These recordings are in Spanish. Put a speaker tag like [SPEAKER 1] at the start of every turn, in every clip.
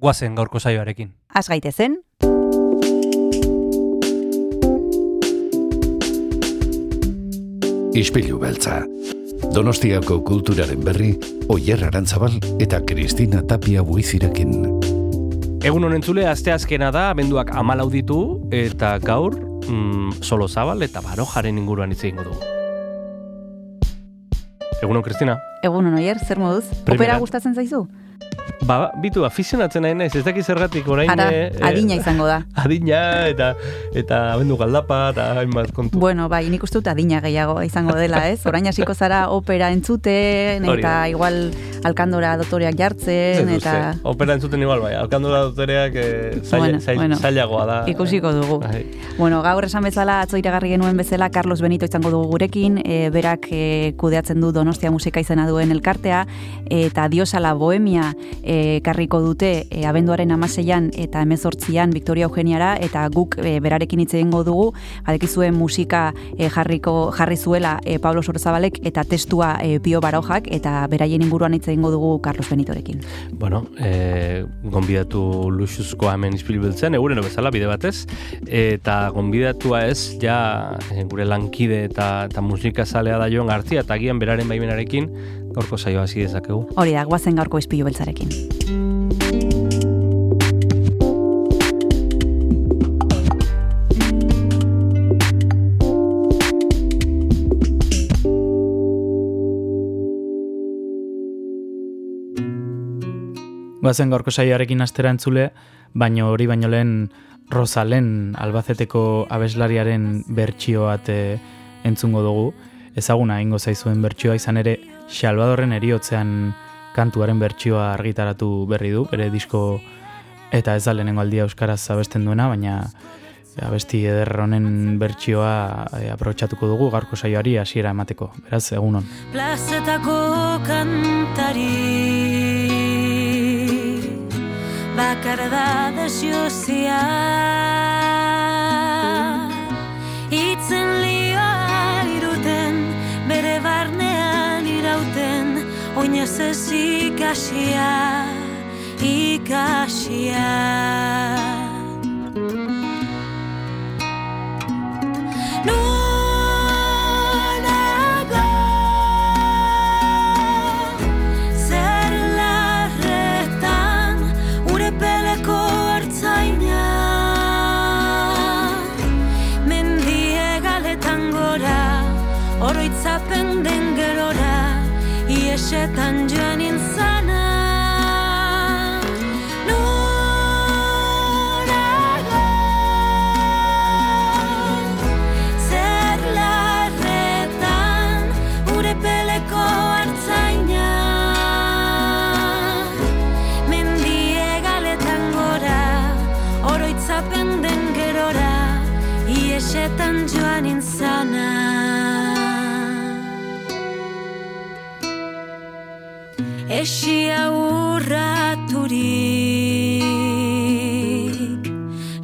[SPEAKER 1] guazen gaurko saioarekin.
[SPEAKER 2] Az gaitezen,
[SPEAKER 3] Ispilu beltza. Donostiako kulturaren berri, Oyer Arantzabal eta Kristina Tapia buizirekin.
[SPEAKER 1] Egun honen zule, azte azkena da, abenduak amalau ditu, eta gaur, mm, solo zabal eta barojaren inguruan hitz egingo dugu. Egunon, Kristina?
[SPEAKER 2] egun oier, zer moduz?
[SPEAKER 1] Primera.
[SPEAKER 2] Opera gustatzen zaizu?
[SPEAKER 1] Ba, bitu, afizionatzen nahi naiz, ez dakit zergatik orain...
[SPEAKER 2] Ara,
[SPEAKER 1] eh, eh,
[SPEAKER 2] adina izango da.
[SPEAKER 1] Adina, eta eta abendu galdapa, eta hainbat kontu.
[SPEAKER 2] Bueno, bai, nik uste dut adina gehiago izango dela, ez? Orain hasiko zara opera entzuten, eta igual alkandora dotoreak jartzen,
[SPEAKER 1] Ez
[SPEAKER 2] eta
[SPEAKER 1] uste, Opera entzuten igual, bai. Alkandora dotoreak eh, zaila,
[SPEAKER 2] Bueno,
[SPEAKER 1] zail-
[SPEAKER 2] bueno.
[SPEAKER 1] zailagoa da.
[SPEAKER 2] ikusiko dugu.
[SPEAKER 1] Bai.
[SPEAKER 2] Bueno, gaur esan bezala, atzo iragarri genuen bezala, Carlos Benito izango dugu gurekin, e, berak e, kudeatzen du Donostia musika izena duen elkartea, eta diosala bohemia e, karriko dute e, abenduaren amaseian eta emezortzian Victoria Eugeniara, eta guk e, berarekin hitz egingo dugu, badekizue musika e, jarriko jarri zuela e, Pablo Sorzabalek eta testua e, Pio Barojak, eta beraien inguruan hitz egingo dugu Carlos Benitorekin.
[SPEAKER 1] Bueno, eh, gonbidatu luxuzkoa hemen izpilu beltzen, egunero bezala bide batez, eta gonbidatua ez, ja eh, gure lankide eta, eta musika zalea da joan gartzia, eta agian beraren baimenarekin, gaurko saioa hasi dezakegu.
[SPEAKER 2] Hori da, guazen gaurko izpilu beltzarekin.
[SPEAKER 4] Goazen gaurko saioarekin astera entzule, baino hori baino lehen Rosalen albazeteko abeslariaren bertsio bat eh, entzungo dugu. Ezaguna egingo zaizuen bertsioa izan ere Salvadorren eriotzean kantuaren bertsioa argitaratu berri du, bere disko eta ez da lehenengo aldia euskaraz abesten duena, baina abesti eder honen bertsioa e, aprobetxatuko dugu gaurko saioari hasiera emateko. Beraz, egunon.
[SPEAKER 5] plazetako kantari bakar da desiozia itzen oinez ez ikasia ikasia Nonago un juanin sana no ahora peleko artzaina mendiega le tan mora gerora y ese Esia urraturik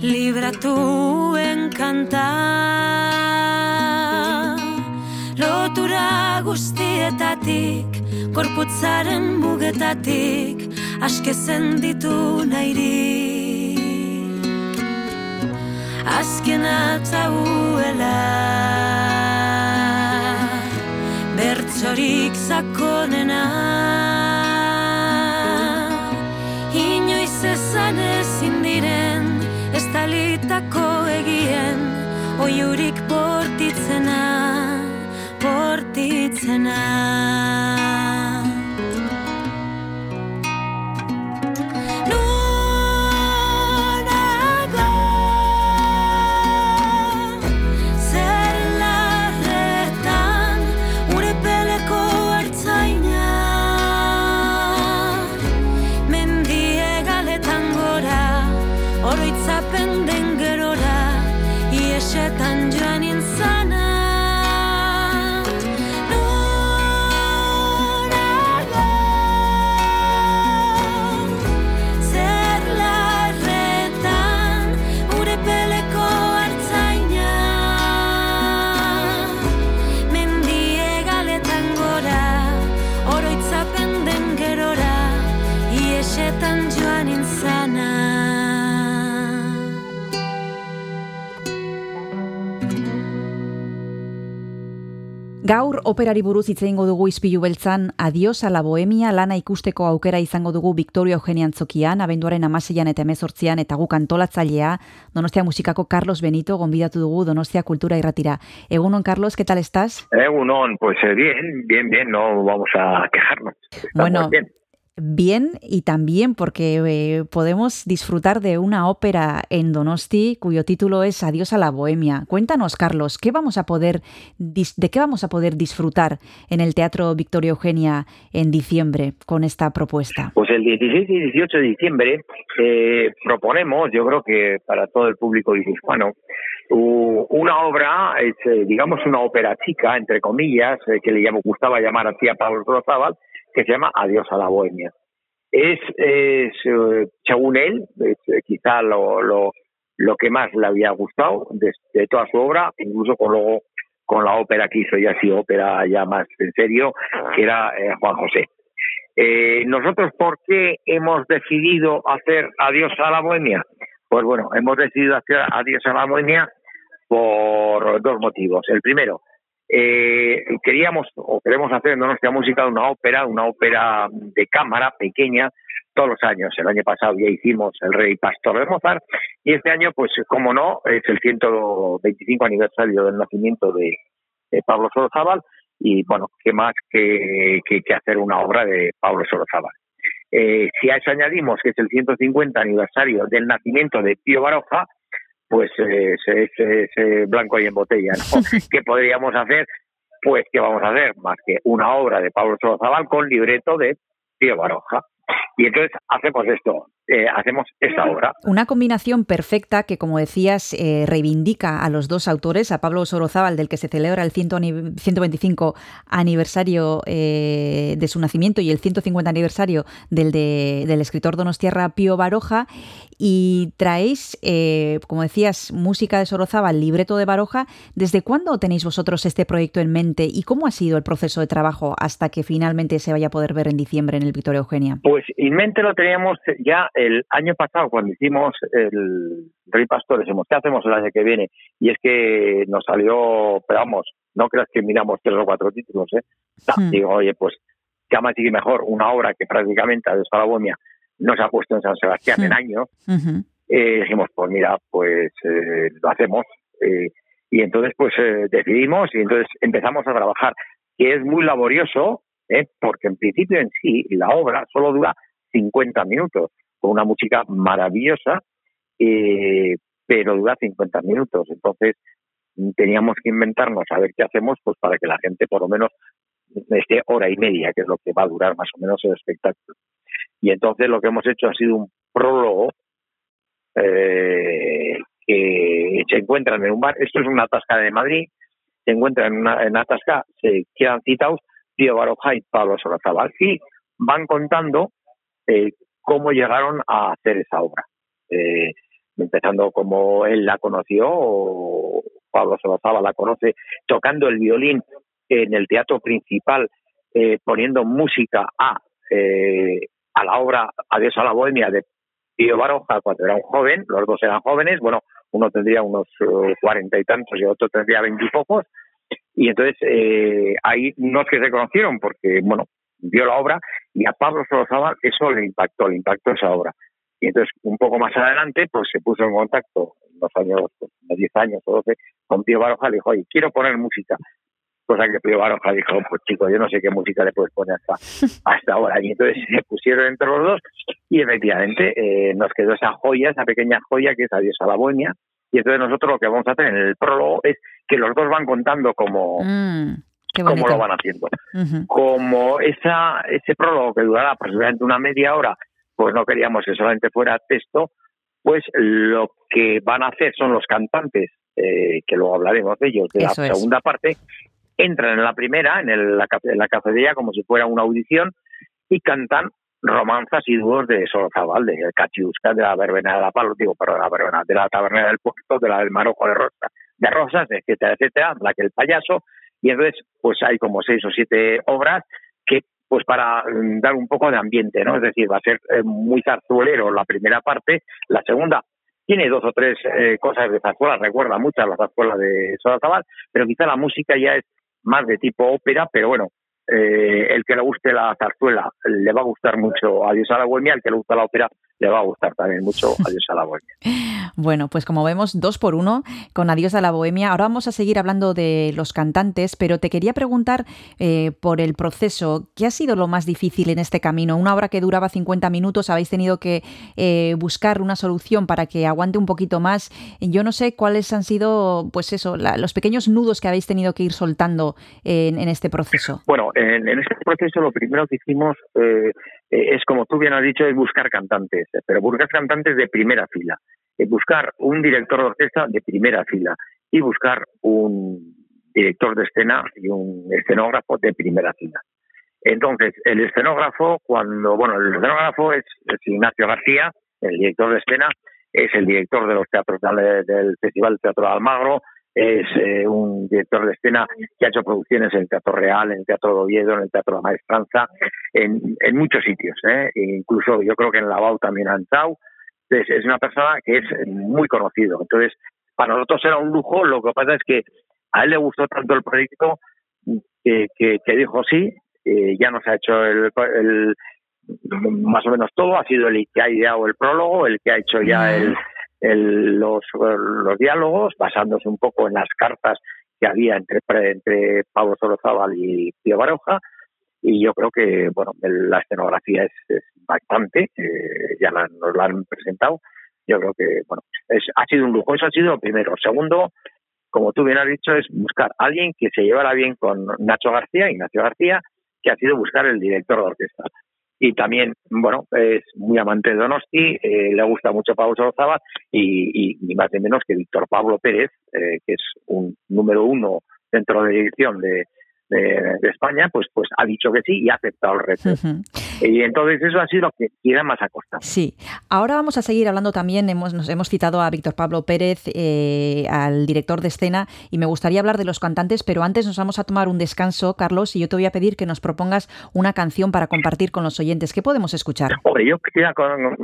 [SPEAKER 5] Libratu enkanta Lotura guztietatik Korputzaren mugetatik Askezen ditu nahiri Azken atzauela bertsorik zakonena zakonena bertako egien oiurik bortitzena, bortitzena. Bortitzena.
[SPEAKER 2] Gaur operari buruz hitz egingo dugu izpilu beltzan Adios a la Bohemia lana ikusteko aukera izango dugu Victoria Eugenia Antzokian, abenduaren amaseian eta emezortzian eta guk antolatzailea, Donostia Musikako Carlos Benito gonbidatu dugu Donostia Kultura Irratira. Egunon, Carlos, ¿qué tal estás?
[SPEAKER 6] Egunon, pues eh, bien, bien, bien, no vamos a quejarnos. Estamos
[SPEAKER 2] Bueno,
[SPEAKER 6] bien.
[SPEAKER 2] Bien y también porque eh, podemos disfrutar de una ópera en Donosti cuyo título es Adiós a la Bohemia. Cuéntanos, Carlos, ¿qué vamos a poder ¿de qué vamos a poder disfrutar en el Teatro Victoria Eugenia en diciembre con esta propuesta?
[SPEAKER 6] Pues el 16 y 18 de diciembre eh, proponemos, yo creo que para todo el público u- una obra, eh, digamos una ópera chica, entre comillas, eh, que le llamo, gustaba llamar así a Pablo Rozábal, que se llama Adiós a la Bohemia. Es, es, eh, según él, es, eh, quizá lo, lo, lo que más le había gustado de, de toda su obra, incluso con luego con la ópera que hizo ya así ópera ya más en serio, que era eh, Juan José. Eh, nosotros, ¿por qué hemos decidido hacer Adiós a la Bohemia? Pues bueno, hemos decidido hacer Adiós a la Bohemia por dos motivos. El primero, eh, queríamos o queremos hacer en nuestra música una ópera, una ópera de cámara pequeña todos los años. El año pasado ya hicimos El Rey Pastor de Mozart y este año, pues como no, es el 125 aniversario del nacimiento de, de Pablo Sorozábal y bueno, qué más que, que, que hacer una obra de Pablo Sorozábal. Eh, si a eso añadimos que es el 150 aniversario del nacimiento de Pío Baroja, pues eh, es blanco y en botella, ¿no? ¿Qué podríamos hacer? Pues, ¿qué vamos a hacer? Más que una obra de Pablo Sorozábal con libreto de Pío Baroja. Y entonces hacemos esto, eh, hacemos esta obra.
[SPEAKER 2] Una combinación perfecta que, como decías, eh, reivindica a los dos autores, a Pablo Sorozábal, del que se celebra el 100 ani- 125 aniversario eh, de su nacimiento y el 150 aniversario del, de- del escritor donostiarra Pío Baroja, y traéis, eh, como decías, música de Sorozábal, libreto de Baroja. ¿Desde cuándo tenéis vosotros este proyecto en mente y cómo ha sido el proceso de trabajo hasta que finalmente se vaya a poder ver en diciembre en el Victoria Eugenia?
[SPEAKER 6] Pues en mente lo teníamos ya el año pasado cuando hicimos el Rey Pastor, decimos, ¿qué hacemos el año que viene? Y es que nos salió, pero vamos, no creas que miramos tres o cuatro títulos, ¿eh?
[SPEAKER 2] Hmm.
[SPEAKER 6] Digo, oye, pues ya más y mejor una obra que prácticamente a la no se ha puesto en San Sebastián en
[SPEAKER 2] Hmm.
[SPEAKER 6] años,
[SPEAKER 2] Ujú.
[SPEAKER 6] eh, dijimos, pues mira, pues eh, lo hacemos. eh, y entonces, pues eh, decidimos y entonces empezamos a trabajar, que es muy laborioso, eh, porque en principio en sí la obra solo dura 50 minutos, con una música maravillosa, eh, pero dura 50 minutos. Entonces, teníamos que inventarnos a ver qué hacemos, pues para que la gente por lo menos esté hora y media, que es lo que va a durar más o menos el espectáculo. Y entonces lo que hemos hecho ha sido un prólogo eh, que se encuentran en un bar. Esto es una tasca de Madrid. Se encuentran en una, en tasca, se quedan citados Pío Baroja y Pablo Solazábal y van contando eh, cómo llegaron a hacer esa obra. Eh, empezando como él la conoció, o Pablo Solazábal la conoce, tocando el violín en el teatro principal, eh, poniendo música a, eh, a la obra Adiós a la Bohemia de Pío Baroja cuando era un joven, los dos eran jóvenes, bueno, uno tendría unos cuarenta y tantos y otro tendría veintipocos, y entonces eh, ahí no es que se conocieron porque, bueno, vio la obra y a Pablo Solozábal eso le impactó, le impactó esa obra. Y entonces un poco más adelante pues se puso en contacto, en los años, pues, de 10 años o 12, con Pío Baroja, le dijo, oye, quiero poner música. Cosa que Pío Baroja dijo, pues chico, yo no sé qué música le puedes poner hasta, hasta ahora. Y entonces se pusieron entre los dos y efectivamente eh, nos quedó esa joya, esa pequeña joya que es Adiós a la Bohemia. Y entonces nosotros lo que vamos a hacer en el prólogo es que los dos van contando cómo,
[SPEAKER 2] Mm,
[SPEAKER 6] cómo lo van haciendo.
[SPEAKER 2] Ujú.
[SPEAKER 6] Como esa, ese prólogo que durará aproximadamente una media hora, pues no queríamos que solamente fuera texto, pues lo que van a hacer son los cantantes, eh, que luego hablaremos de ellos, de
[SPEAKER 2] Eso
[SPEAKER 6] la
[SPEAKER 2] es.
[SPEAKER 6] segunda parte, entran en la primera, en, el- en la cafetería, como si fuera una audición, y cantan romanzas y dúos de Sorozabal, de Cachiusca, de la verbena de la Palo, digo, perdón, de la verbena, de la taberna del puerto, de la del Marojo de Rosa, de Rosas, etcétera, etcétera, la que el payaso, y entonces pues hay como seis o siete obras que pues para mm, dar un poco de ambiente, ¿no? Es decir, va a ser eh, muy zarzuelero la primera parte, la segunda tiene dos o tres eh, cosas de zarzuela, recuerda mucho a la zarzuela de Sorozabal, pero quizá la música ya es más de tipo ópera, pero bueno, eh, el que le guste la zarzuela le va a gustar mucho Adiós a la Bohemia, el que le gusta la ópera le va a gustar también mucho Adiós a la Bohemia.
[SPEAKER 2] Bueno, pues como vemos, dos por uno con Adiós a la Bohemia. Ahora vamos a seguir hablando de los cantantes, pero te quería preguntar eh, por el proceso. ¿Qué ha sido lo más difícil en este camino? Una obra que duraba 50 minutos, habéis tenido que eh, buscar una solución para que aguante un poquito más. Yo no sé cuáles han sido, pues eso, la- los pequeños nudos que habéis tenido que ir soltando en, en este proceso.
[SPEAKER 6] Bueno, en, en este proceso lo primero que hicimos eh, eh, es, como tú bien has dicho, es buscar cantantes, eh, pero buscar cantantes de primera fila, eh, buscar un director de orquesta de primera fila y buscar un director de escena y un escenógrafo de primera fila. Entonces, el escenógrafo, cuando, bueno, el escenógrafo es, es Ignacio García, el director de escena, es el director de los teatros del, del Festival Teatro de Almagro, es eh, un director de escena que ha hecho producciones en el Teatro Real, en el Teatro de Oviedo, en el Teatro de la Maestranza, en, en muchos sitios, ¿eh? E incluso yo creo que en Lavau también han estado. Entonces, es una persona que es muy conocido. Entonces, para nosotros era un lujo, lo que pasa es que a él le gustó tanto el proyecto que, que, que dijo sí, eh, ya nos ha hecho el, el, más o menos todo, ha sido el que ha ideado el prólogo, el que ha hecho ya el, el, los, los diálogos, basándose un poco en las cartas que había entre, entre Pablo Sorozábal y Pío Baroja, y yo creo que bueno la escenografía es, es bastante, eh, ya la- nos la han presentado, yo creo que bueno es, ha sido un lujo, eso ha sido primero. Segundo, como tú bien has dicho, es buscar a alguien que se llevara bien con Nacho García, Ignacio García, que ha sido buscar el director de orquesta. Y también, bueno, es muy amante de Donosti, eh, le gusta mucho Pablo Sorozábal y, y ni más ni menos que Víctor Pablo Pérez, eh, que es un número uno dentro de dirección de, de, de España, pues, pues ha dicho que sí y ha aceptado el reto.
[SPEAKER 2] Ujú.
[SPEAKER 6] Y entonces eso ha sido lo que queda más a costa.
[SPEAKER 2] Sí, ahora vamos a seguir hablando también, hemos, nos hemos citado a Víctor Pablo Pérez, eh, al director de escena, y me gustaría hablar de los cantantes, pero antes nos vamos a tomar un descanso, Carlos, y yo te voy a pedir que nos propongas una canción para compartir con los oyentes. ¿Qué podemos escuchar?
[SPEAKER 6] Hombre, yo quisiera con-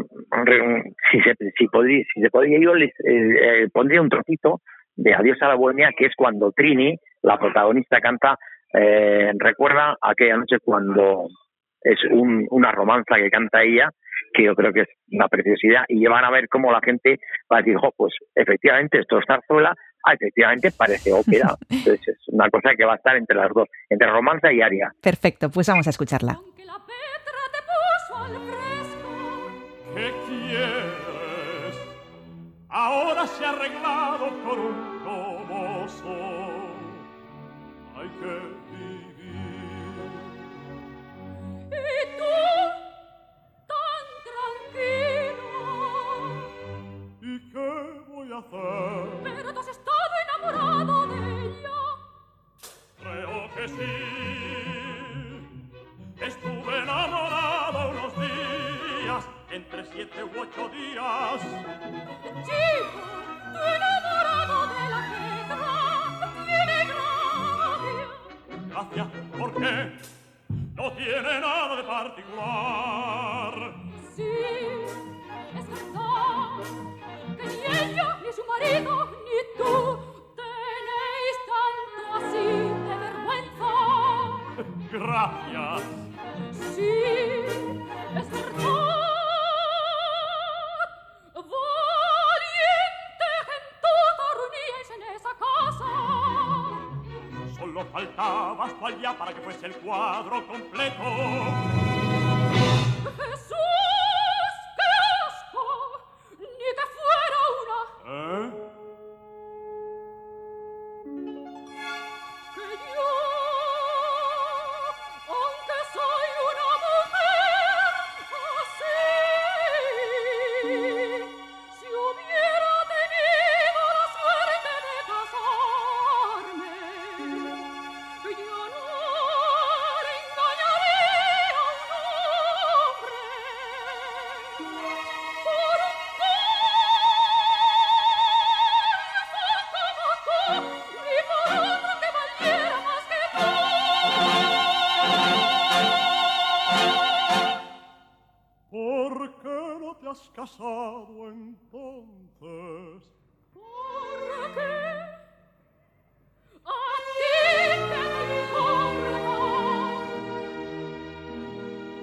[SPEAKER 6] si, se, si, podría, si se podría, yo les eh, eh, pondría un trocito de Adiós a la Bohemia, que es cuando Trini, la protagonista, canta eh, Recuerda aquella noche cuando es un, una romanza que canta ella, que yo creo que es una preciosidad, y van a ver cómo la gente va a decir, jo, pues efectivamente esto es zarzuela, ah, efectivamente parece ópera. Entonces es una cosa que va a estar entre las dos, entre romanza y aria.
[SPEAKER 2] Perfecto, pues vamos a escucharla.
[SPEAKER 5] Aunque la Petra te puso al fresco,
[SPEAKER 7] ¿Qué quieres? Ahora se ha arreglado con un toboso. Hay que
[SPEAKER 5] y tú, tan tranquilo,
[SPEAKER 7] ¿Y qué no tiene nada de particular.
[SPEAKER 5] Sí, es verdad que ni ella, ni su marido, ni tú tenéis tanto así de vergüenza.
[SPEAKER 7] Gracias.
[SPEAKER 5] Sí,
[SPEAKER 7] faltaba hasta allá para que fuese el cuadro completo.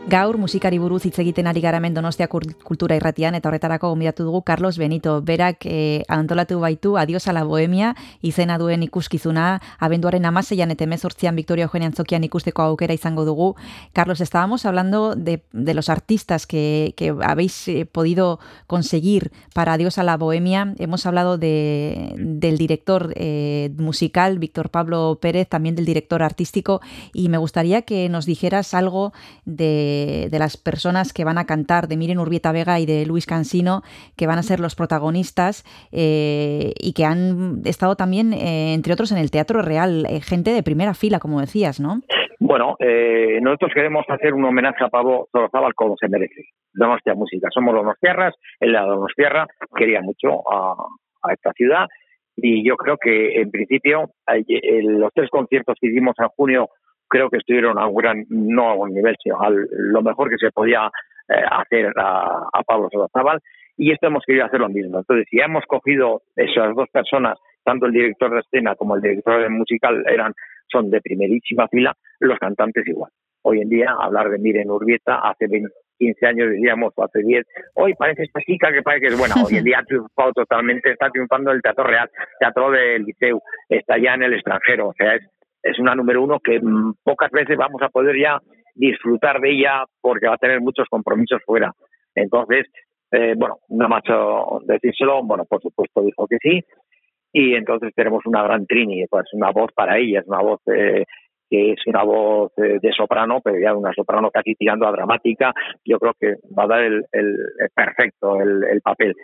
[SPEAKER 2] Gaur musikari buruz hitz egiten ari garamen Donostia Kultura Irratian eta horretarako gonbidatu dugu Carlos Benito. Berak eh, antolatu baitu Adios a la Bohemia izena duen ikuskizuna abenduaren 16an eta 18an Victoria Eugenia Antzokian ikusteko aukera izango dugu. Carlos, estábamos hablando de, de los artistas que, que habéis eh, podido conseguir para Adios a la Bohemia. Hemos hablado de, del director eh, musical Víctor Pablo Pérez, también del director artístico y me gustaría que nos dijeras algo de de, las personas que van a cantar, de Miren Urbieta Vega y de Luis Cansino, que van a ser los protagonistas eh, y que han estado también, eh, entre otros, en el Teatro Real, eh, gente de primera fila, como decías, ¿no?
[SPEAKER 6] Bueno, nosotros queremos hacer un homenaje a Pablo Sorozábal como se merece. Donostia Música. Somos Donostiarras, él la Donostiarra quería mucho a, a esta ciudad y yo creo que en principio los tres conciertos que hicimos en junio creo que estuvieron a un gran, no a un nivel, sino a lo mejor que se podía eh, hacer a, a Pablo Solazábal, y esto hemos querido hacer lo mismo. Entonces, si hemos cogido esas dos personas, tanto el director de escena como el director musical eran son de primerísima fila, los cantantes igual. Hoy en día, hablar de Miren Urbieta, hace 20, 15 años decíamos, o hace 10, hoy parece esta chica que parece que es buena. Hoy en día ha triunfado totalmente, está triunfando el Teatro Real, Teatro del Liceu, está ya en el extranjero, o sea, es es una número uno que mm, pocas veces vamos a poder ya disfrutar de ella porque va a tener muchos compromisos fuera. Entonces, eh, bueno, nada más decírselo, bueno, por supuesto dijo que sí, y entonces tenemos una gran Trini, pues una voz para ella, es una voz eh, que es una voz eh, de soprano, pero ya una soprano casi tirando a dramática, yo creo que va a dar el, perfecto el, el, papel.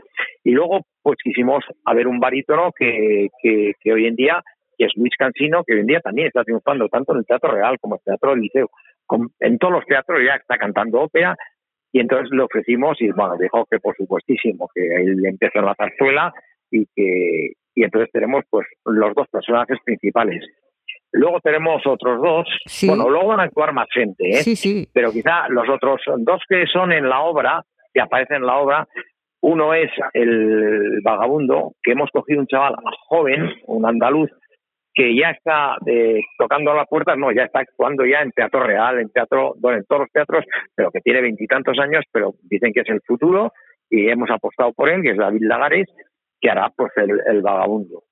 [SPEAKER 6] Y luego, pues quisimos haber un barítono que, que hoy en día que es Luis Cansino, que hoy en día también está triunfando tanto en el Teatro Real como en el Teatro del Liceo. En todos los teatros ya está cantando ópera y entonces le ofrecimos y bueno, dijo que por supuestísimo, que él empezó en la zarzuela y que y entonces tenemos pues los dos personajes principales. Luego tenemos otros dos,
[SPEAKER 2] sí.
[SPEAKER 6] bueno, luego van a actuar más gente, ¿eh?
[SPEAKER 2] Sí, sí.
[SPEAKER 6] pero quizá los otros dos que son en la obra, que aparecen en la obra, uno es el vagabundo, que hemos cogido un chaval joven, un andaluz, que ya está eh, tocando a las puertas, no, ya está actuando ya en teatro real, en teatro, bueno, en todos los teatros, pero que tiene veintitantos años, pero dicen que es el futuro y hemos apostado por él, que es David Lagares, que hará pues el, vagabundo.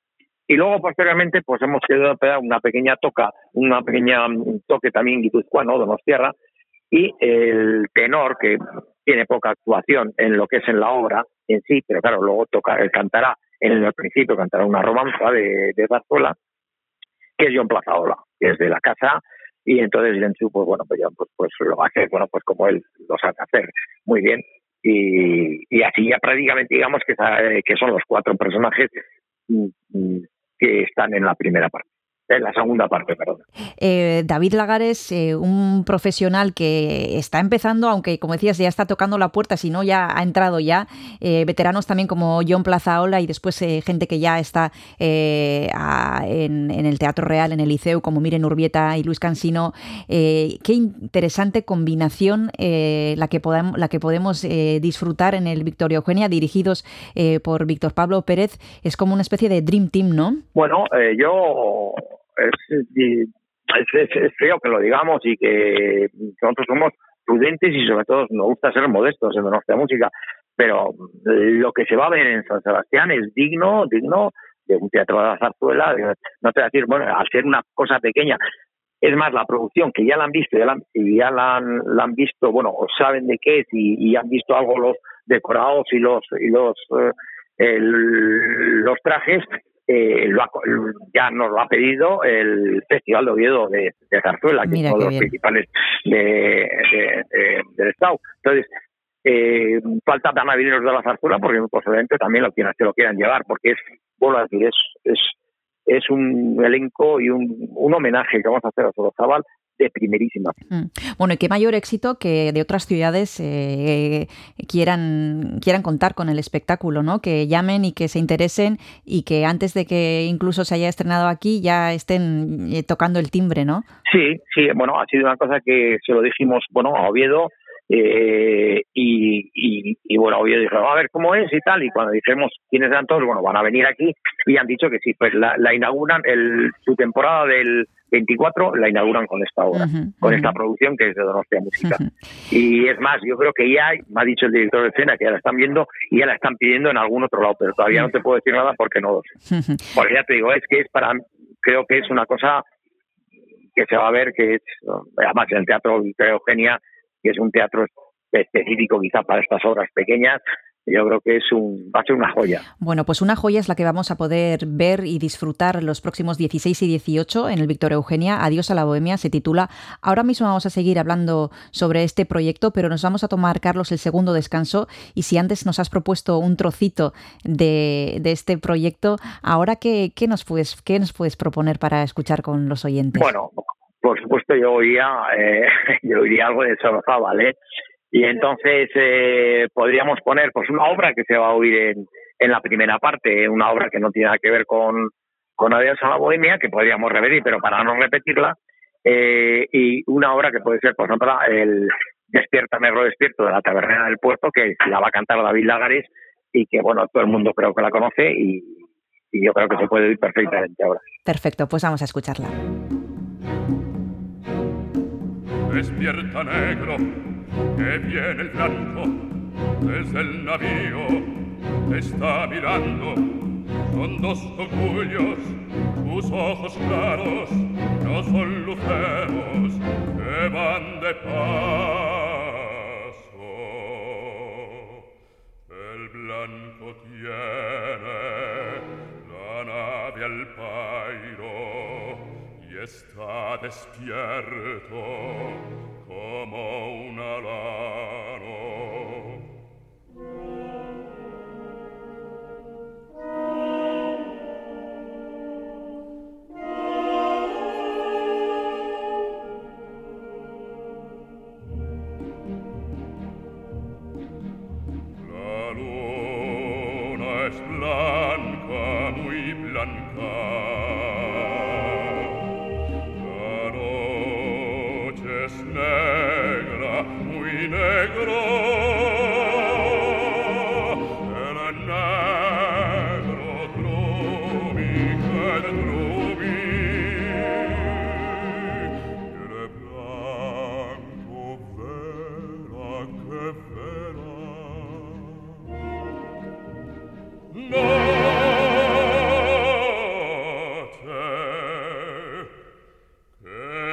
[SPEAKER 6] Y luego posteriormente pues hemos querido pegar una pequeña toca, una pequeña toque también guipuzcoano, Donostierra, y el tenor que tiene poca actuación en lo que es en la obra en sí, pero claro, luego toca, cantará en el principio cantará una romanza de, de que es John Plazaola, que es de la casa, y entonces Lenchu, pues bueno, pues, pues, pues lo hace, bueno, pues como él lo sabe hacer muy bien, y, y así ya prácticamente digamos que, que son los cuatro personajes mm, mm, que están en la primera parte en la segunda parte, perdón.
[SPEAKER 2] Eh, David Lagares, eh, un profesional que está empezando, aunque como decías ya está tocando la puerta, si no ya ha entrado ya, eh, veteranos también como John Plazaola y después gente que ya está a, en, en, el Teatro Real, en el Liceu, como Miren Urbieta y Luis Cansino. Qué interesante combinación la que, la que podemos disfrutar en el Victoria Eugenia, dirigidos por Víctor Pablo Pérez. Es como una especie de Dream Team, ¿no?
[SPEAKER 6] Bueno, yo es, es, feo que lo digamos y que nosotros somos prudentes y sobre todo nos gusta ser modestos en nuestra música, pero lo que se va a ver en San Sebastián es digno, digno de un teatro de la zarzuela, no te voy a decir, bueno, al ser una cosa pequeña, es más, la producción, que ya la han visto, ya la, ya la han, la han visto, bueno, saben de qué es y, y, han visto algo los decorados y los, y los, eh, los trajes, eh, lo ha, ya nos lo ha pedido el Festival de Oviedo de, de Zarzuela, que es uno de los
[SPEAKER 2] bien.
[SPEAKER 6] principales de, de, de, del Estado. Entonces, eh, falta banavineros de la Zarzuela porque posiblemente también lo quieran, se lo quieran llevar, porque es, vuelvo a decir, es, es, es un elenco y un, un homenaje que vamos a hacer a Sorozabal de primerísima.
[SPEAKER 2] Mm. Bueno, y qué mayor éxito que de otras ciudades eh, quieran, quieran contar con el espectáculo, ¿no? Que llamen y que se interesen y que antes de que incluso se haya estrenado aquí ya estén eh, tocando el timbre, ¿no?
[SPEAKER 6] Sí, sí, bueno, ha sido una cosa que se lo dijimos, bueno, a Oviedo, eh, y, y, y, bueno, Oviedo dijo, a ver cómo es y tal, y cuando dijimos quiénes eran todos, bueno, van a venir aquí, y han dicho que sí, pues la, la inauguran, el, su temporada del 24 la inauguran con esta obra, con esta producción que es de Donostia Música. Y es más, yo creo que ya, me ha dicho el director de escena que ya la están viendo y ya la están pidiendo en algún otro lado, pero todavía no te puedo decir nada porque no lo sé. Porque ya te digo, es que es para, creo que es una cosa que se va a ver que es, además en el teatro Victoria Eugenia, que es un teatro específico quizá para estas obras pequeñas, yo creo que es un, va a ser una joya.
[SPEAKER 2] Bueno, pues una joya es la que vamos a poder ver y disfrutar los próximos 16 y 18 en el Victoria Eugenia. Adiós a la Bohemia se titula. Ahora mismo vamos a seguir hablando sobre este proyecto, pero nos vamos a tomar, Carlos, el segundo descanso. Y si antes nos has propuesto un trocito de, de este proyecto, ahora qué, qué, nos puedes, qué nos puedes proponer para escuchar con los oyentes.
[SPEAKER 6] Bueno, por supuesto yo oía, eh, yo oiría algo de Sorza, ¿vale? Y entonces eh, podríamos poner pues una obra que se va a oír en, en la primera parte, una obra que no tiene nada que ver con, con Adiós a la Bohemia, que podríamos repetir, pero para no repetirla, eh, y una obra que puede ser, por ejemplo, el Despierta Negro Despierto de la Taberna del Puerto, que la va a cantar David Lagares y que, bueno, todo el mundo creo que la conoce y, y yo creo que se puede oír perfectamente ahora.
[SPEAKER 2] Perfecto, pues vamos a escucharla.
[SPEAKER 7] Despierta negro, que viene el blanco, desde el navío está mirando, con dos orgullos, tus ojos claros no son luceros que van de paso. El blanco tiene la nave al pairo y está despierto como una alano.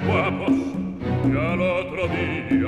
[SPEAKER 7] guapos, y al otro día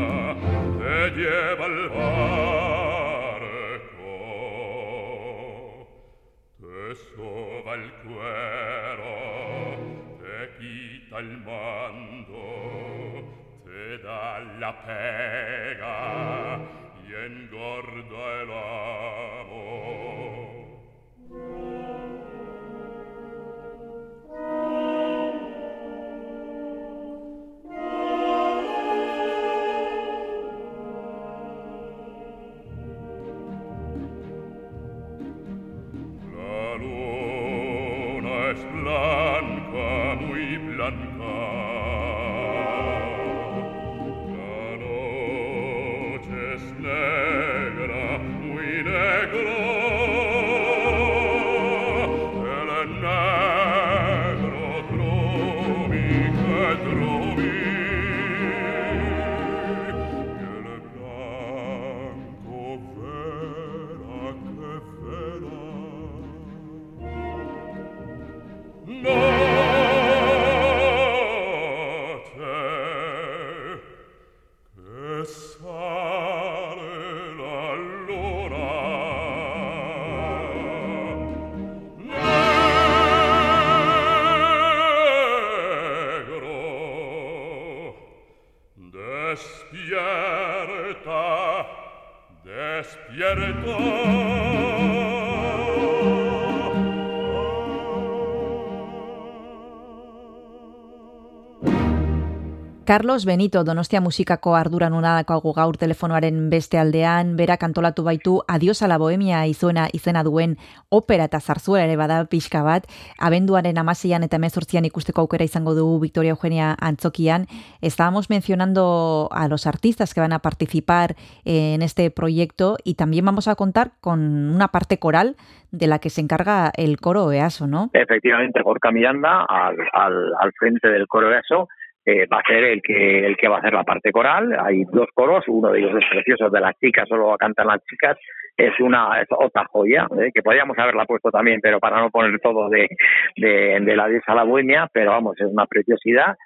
[SPEAKER 2] Carlos Benito Donostia musikako arduran unadako gaur telefonoaren beste aldean, berak antolatu baitu Adios a la Bohemia izuena izena duen opera eta zarzuela ere bada pixka bat, abenduaren amaseian eta mezortzian ikusteko aukera izango dugu Victoria Eugenia Antzokian. Estábamos mencionando a los artistas que van a participar en este proyecto y también vamos a contar con una parte coral de la que se encarga el coro EASO, ¿no?
[SPEAKER 6] Efectivamente, Gorka Miranda al, al, al frente del coro EASO eh, va a ser el que el que va a hacer la parte coral. Hay dos coros, uno de ellos es precioso, de las chicas, solo cantan las chicas. Es una es otra joya, eh, que podríamos haberla puesto también, pero para no poner todo de, de, de la diosa la bohemia, pero vamos, es una preciosidad.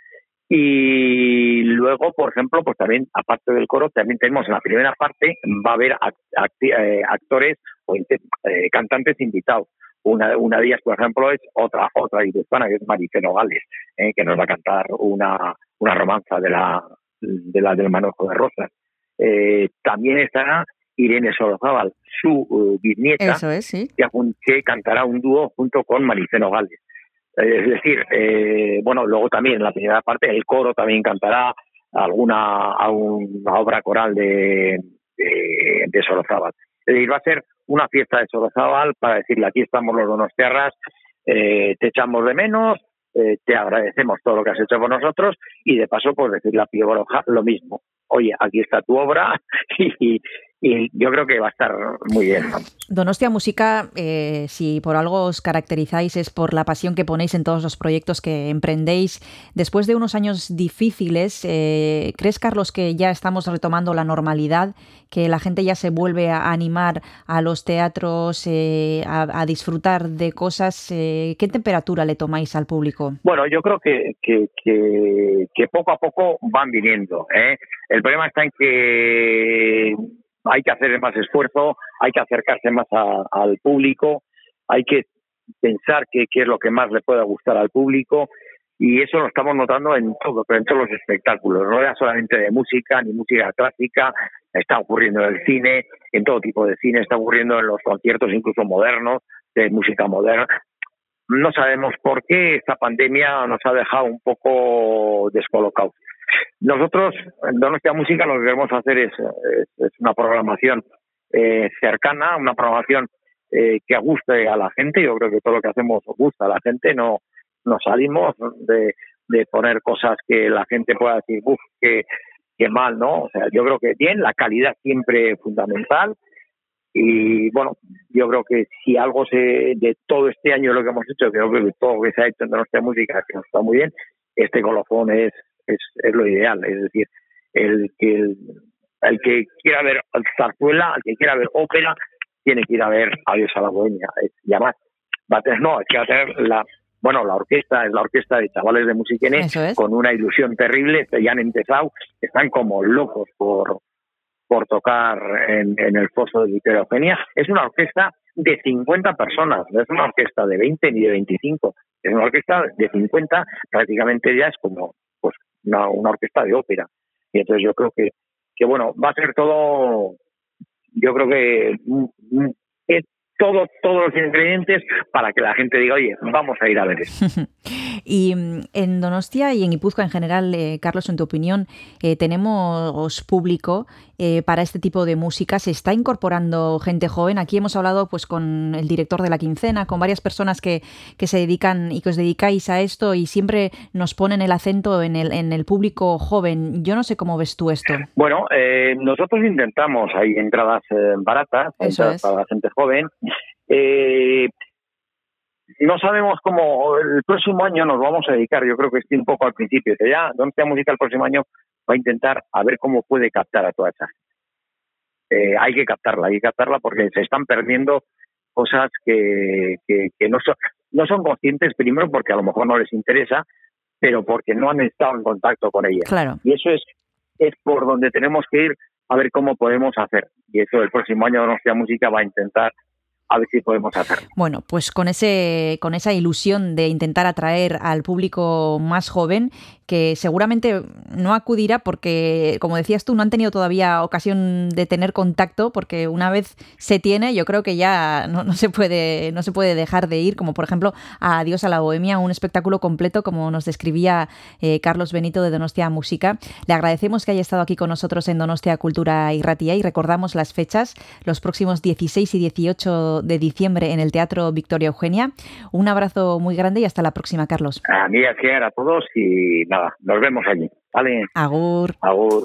[SPEAKER 6] Y luego, por ejemplo, pues también, aparte del coro, también tenemos en la primera parte, va a haber act eh, actores o eh, cantantes invitados. Una, una de ellas, por ejemplo, es otra otra hispana, que es Marife Nogales, eh, que nos va a cantar una, una romanza de la, de la del manojo de rosas. Eh, también estará Irene Solozábal, su uh, bisnieta,
[SPEAKER 2] Eso es, sí.
[SPEAKER 6] que, que, cantará un dúo junto con Marife Nogales. Eh, es decir, eh, bueno, luego también en la primera parte el coro también cantará alguna, alguna obra coral de, de, de Solozábal. Es decir, va a ser una fiesta de Solozábal para decirle aquí estamos los donostiarras, eh, te echamos de menos, eh, te agradecemos todo lo que has hecho por nosotros y de paso pues decirle a Pío Baroja lo mismo. Oye, aquí está tu obra y, y yo creo que va a estar muy bien.
[SPEAKER 2] Donostia Música, eh, si por algo os caracterizáis es por la pasión que ponéis en todos los proyectos que emprendéis. Después de unos años difíciles, eh, ¿crees, Carlos, que ya estamos retomando la normalidad, que la gente ya se vuelve a animar a los teatros, eh, a, a, disfrutar de cosas? Eh, ¿Qué temperatura le tomáis al público?
[SPEAKER 6] Bueno, yo creo que, que, que, que poco a poco van viniendo. ¿eh? El problema está en que hay que hacer más esfuerzo, hay que acercarse más a, al público, hay que pensar qué, es lo que más le pueda gustar al público y eso lo estamos notando en todo, pero en todos los espectáculos, no era solamente de música ni música clásica, está ocurriendo en el cine, en todo tipo de cine, está ocurriendo en los conciertos incluso modernos, de música moderna. No sabemos por qué esta pandemia nos ha dejado un poco descolocados. Nosotros, en Donostia Música, lo que queremos hacer es, es, es una programación eh, cercana, una programación eh, que guste a la gente. Yo creo que todo lo que hacemos gusta a la gente. No, no salimos de, de poner cosas que la gente pueda decir, uff, que, que mal, ¿no? O sea, yo creo que bien, la calidad siempre fundamental. Y bueno, yo creo que si algo se de todo este año lo que hemos hecho, creo que todo lo que se ha hecho en Donostia Música, que nos está muy bien, este colofón es es, es lo ideal, es decir, el que el, el que quiera ver zarzuela, el que quiera ver ópera, tiene que ir a ver Adiós a la Bohemia, y además va a tener, no, es que va a tener la, bueno, la orquesta es la orquesta de chavales de Musiquenes
[SPEAKER 2] es.
[SPEAKER 6] con una ilusión terrible, ya han empezado, están como locos por por tocar en, en el foso de Victoria Eugenia. Es una orquesta de 50 personas, no es una orquesta de 20 ni de 25, es una orquesta de 50, prácticamente ya es como una, una orquesta de ópera. Y entonces yo creo que, que, bueno, va a ser todo, yo creo que es todo, todos los ingredientes para que la gente diga, oye, vamos a ir a ver esto.
[SPEAKER 2] y en Donostia y en Ipuzcoa en general, eh, Carlos, en tu opinión, eh, ¿tenemos público eh, para este tipo de música? ¿Se está incorporando gente joven? Aquí hemos hablado pues con el director de La Quincena, con varias personas que, que se dedican y que os dedicáis a esto y siempre nos ponen el acento en el, en el público joven. Yo no sé cómo ves tú esto.
[SPEAKER 6] Bueno, eh, nosotros intentamos, hay entradas eh, baratas entradas
[SPEAKER 2] es.
[SPEAKER 6] para la gente joven. Eh, no sabemos cómo el próximo año nos vamos a dedicar, yo creo que estoy un poco al principio, que ya Donostia Música el próximo año va a intentar a ver cómo puede captar a toda esa gente. Eh, hay que captarla, hay que captarla porque se están perdiendo cosas que, que, que no, son, no son conscientes, primero porque a lo mejor no les interesa, pero porque no han estado en contacto con ella.
[SPEAKER 2] Claro.
[SPEAKER 6] Y eso es, es por donde tenemos que ir a ver cómo podemos hacer. Y eso el próximo año Donostia Música va a intentar a ver si podemos hacerlo.
[SPEAKER 2] Bueno, pues con ese, con esa ilusión de intentar atraer al público más joven, que seguramente no acudirá porque, como decías tú, no han tenido todavía ocasión de tener contacto, porque una vez se tiene, yo creo que ya no, no se puede, no se puede dejar de ir, como por ejemplo a Adiós a la Bohemia, un espectáculo completo, como nos describía eh, Carlos Benito de Donostia Música. Le agradecemos que haya estado aquí con nosotros en Donostia Cultura y Ratía y recordamos las fechas, los próximos 16 y 18 de diciembre en el Teatro Victoria Eugenia. Un abrazo muy grande y hasta la próxima, Carlos.
[SPEAKER 6] A mí, a a todos y nada, nos vemos allí. Vale.
[SPEAKER 2] Agur.
[SPEAKER 6] Agur.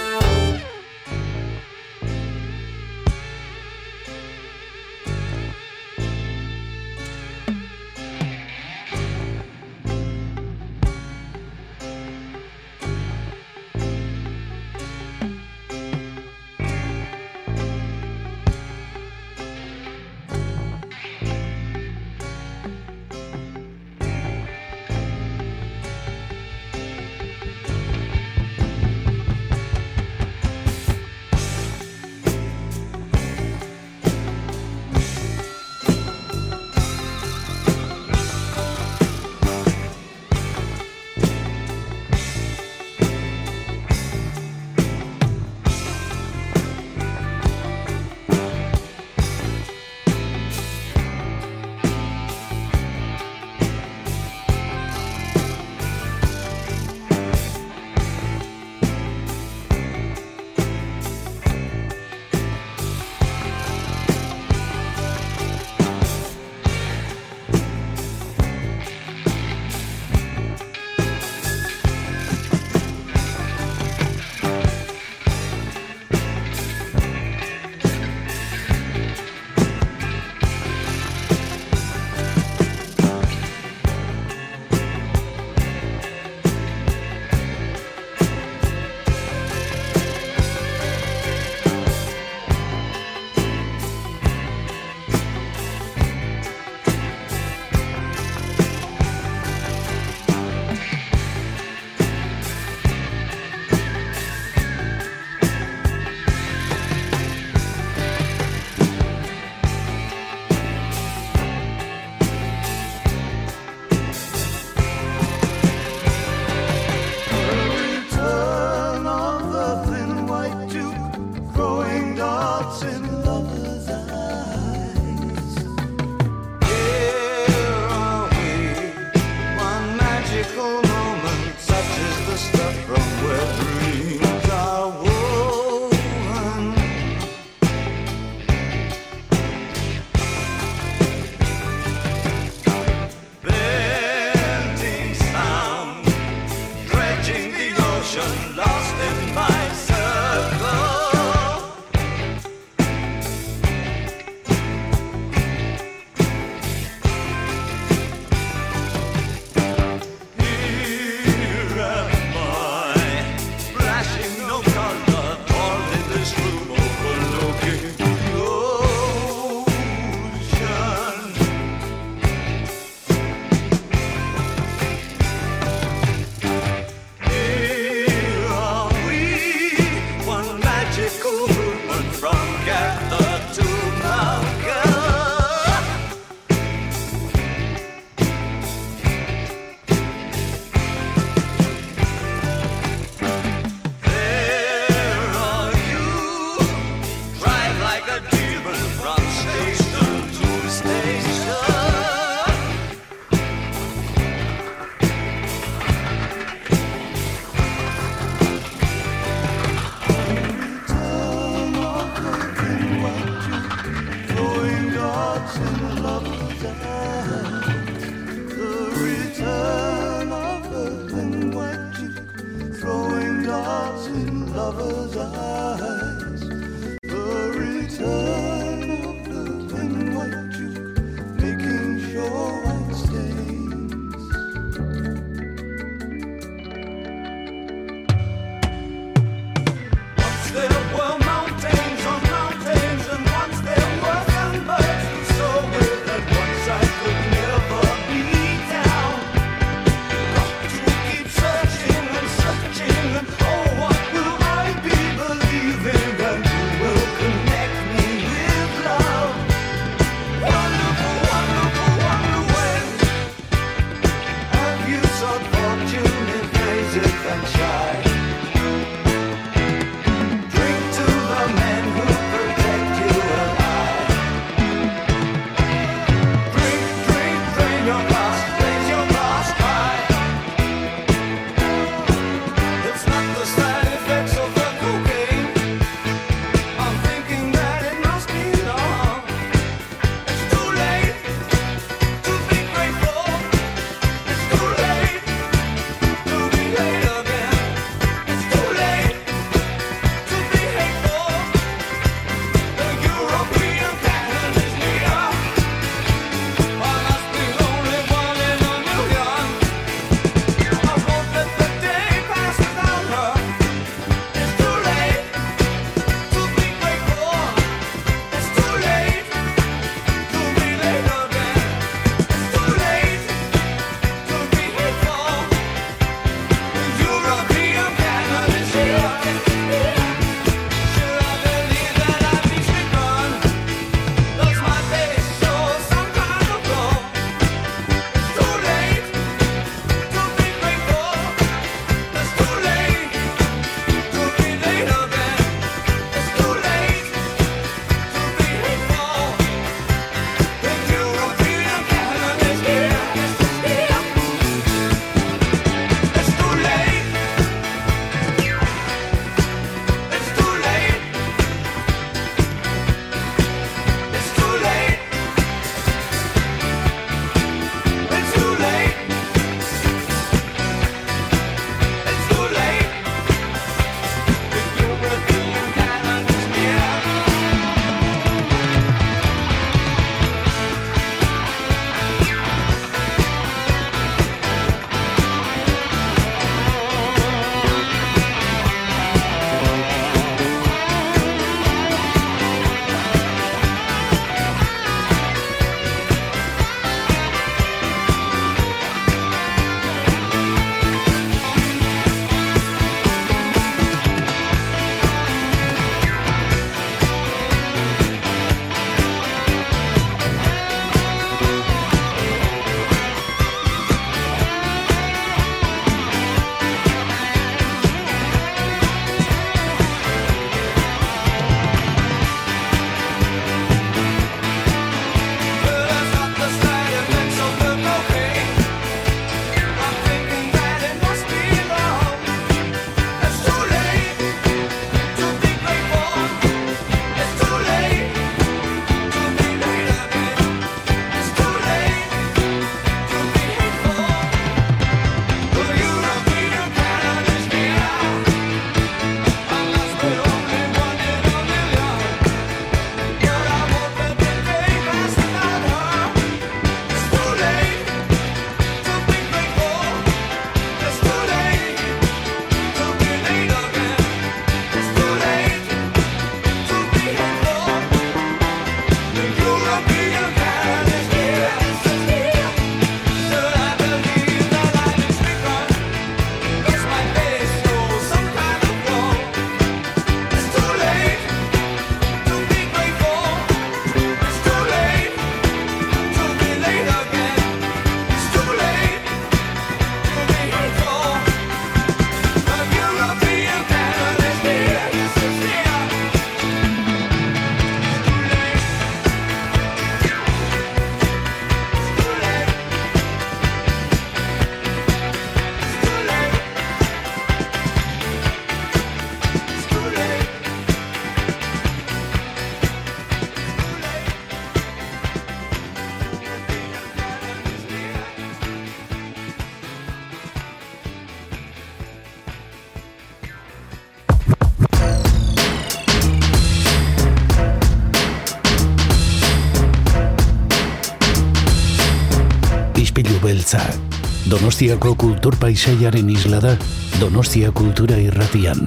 [SPEAKER 3] Donostiako kultur paisaiaren isla da, Donostia Kultura Irratian,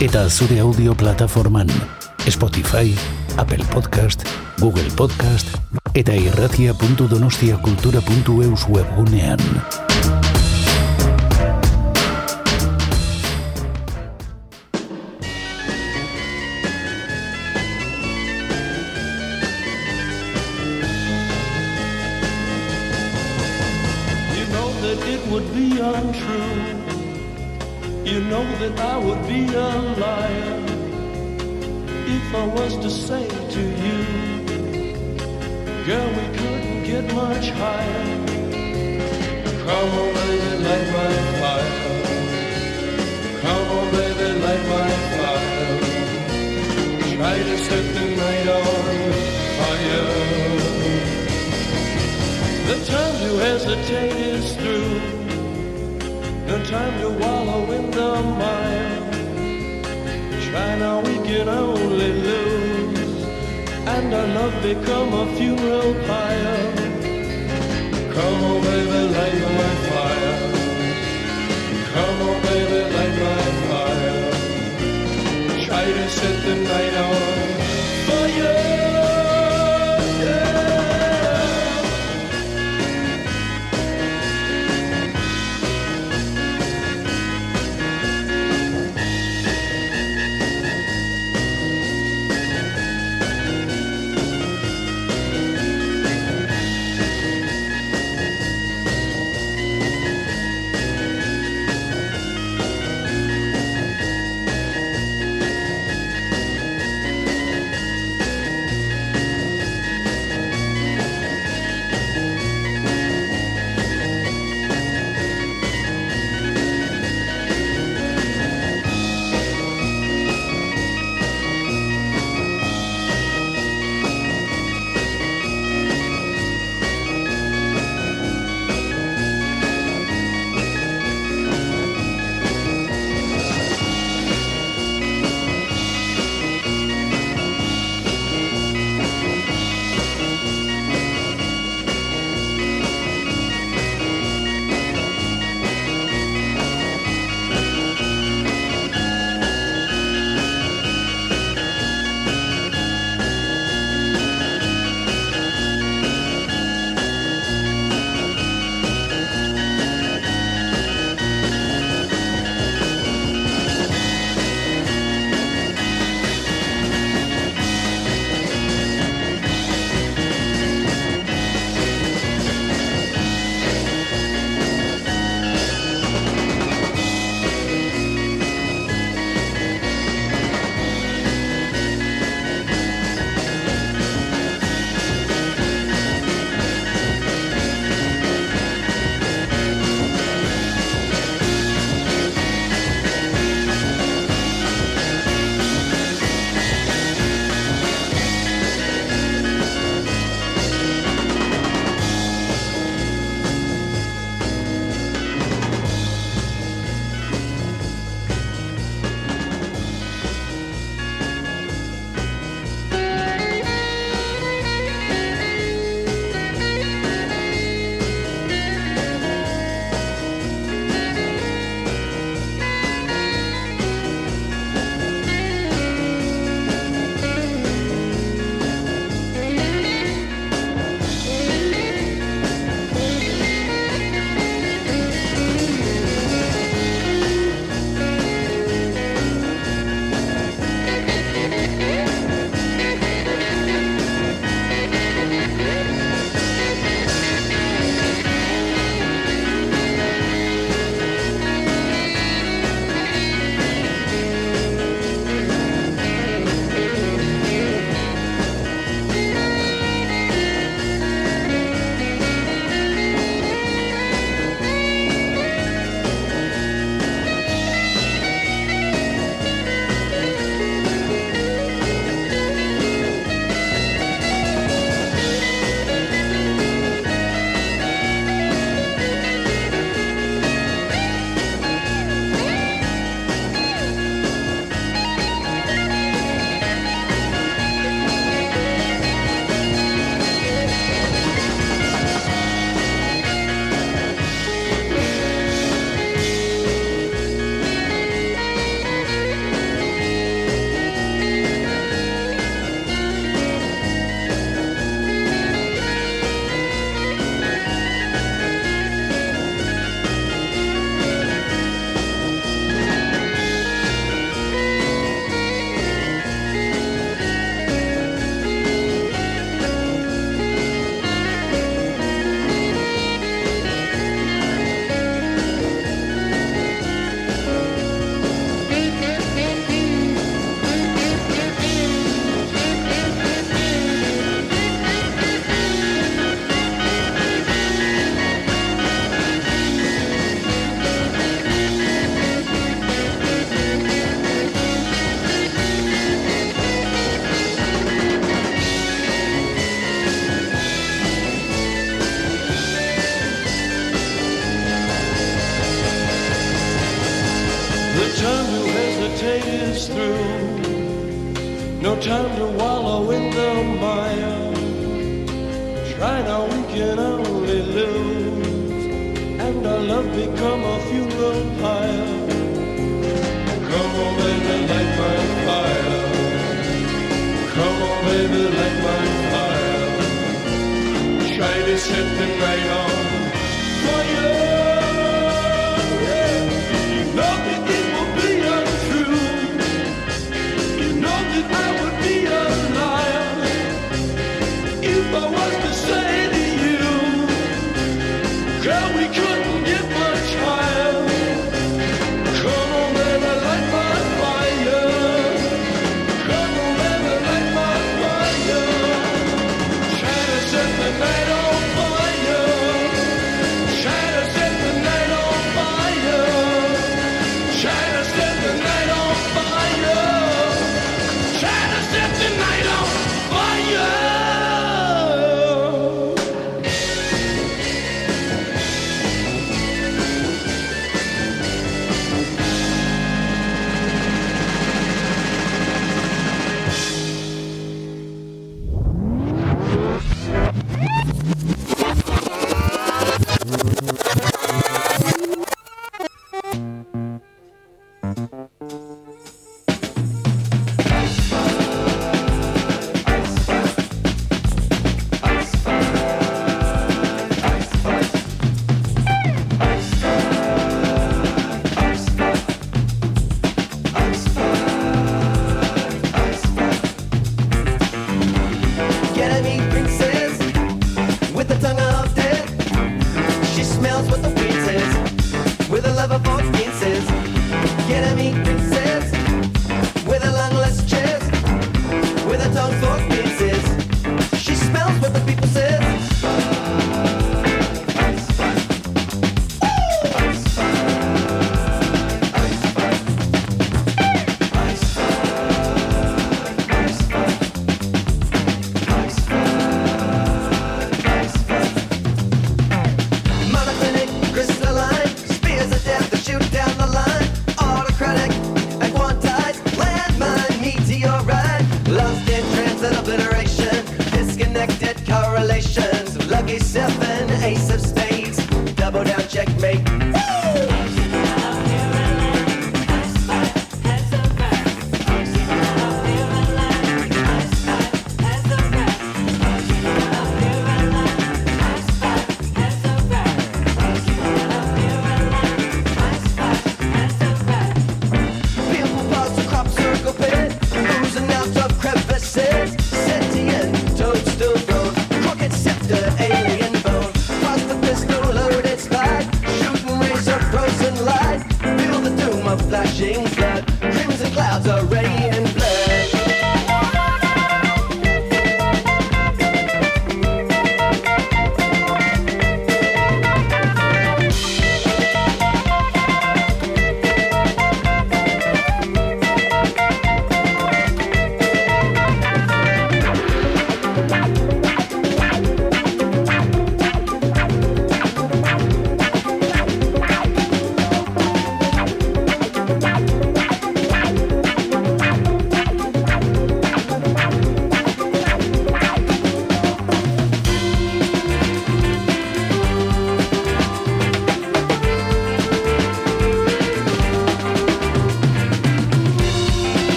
[SPEAKER 3] eta zure audio plataforman, Spotify, Apple Podcast, Google Podcast, eta irratia.donostiakultura.eus webgunean.
[SPEAKER 8] It would be untrue. You know that I would be a liar if I was to say to you, girl, we couldn't get much higher. Come on, baby, light my fire. Come on, baby, light my fire. Try to set the night on fire. Time to hesitate is through. No time to wallow in the mire. Try now, we can only lose. And our love become a funeral pyre. Come on, baby, light my fire.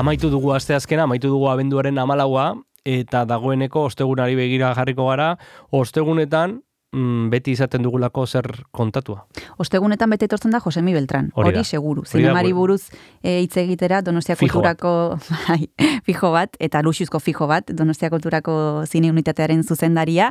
[SPEAKER 1] Amaitu dugu asteazkena, amaitu dugu abenduaren amalaua, eta dagoeneko ostegunari begira jarriko gara, ostegunetan mm, beti izaten dugulako zer kontatua.
[SPEAKER 2] Ostegunetan bete etortzen da Josemi Beltran.
[SPEAKER 1] Hori
[SPEAKER 2] seguru. Zinemari buruz e, hitz egitera Donostia
[SPEAKER 1] Fijo.
[SPEAKER 2] Kulturako bai, fijo bat, eta Luxuzko fijo bat, Donostia Kulturako zine unitatearen zuzendaria,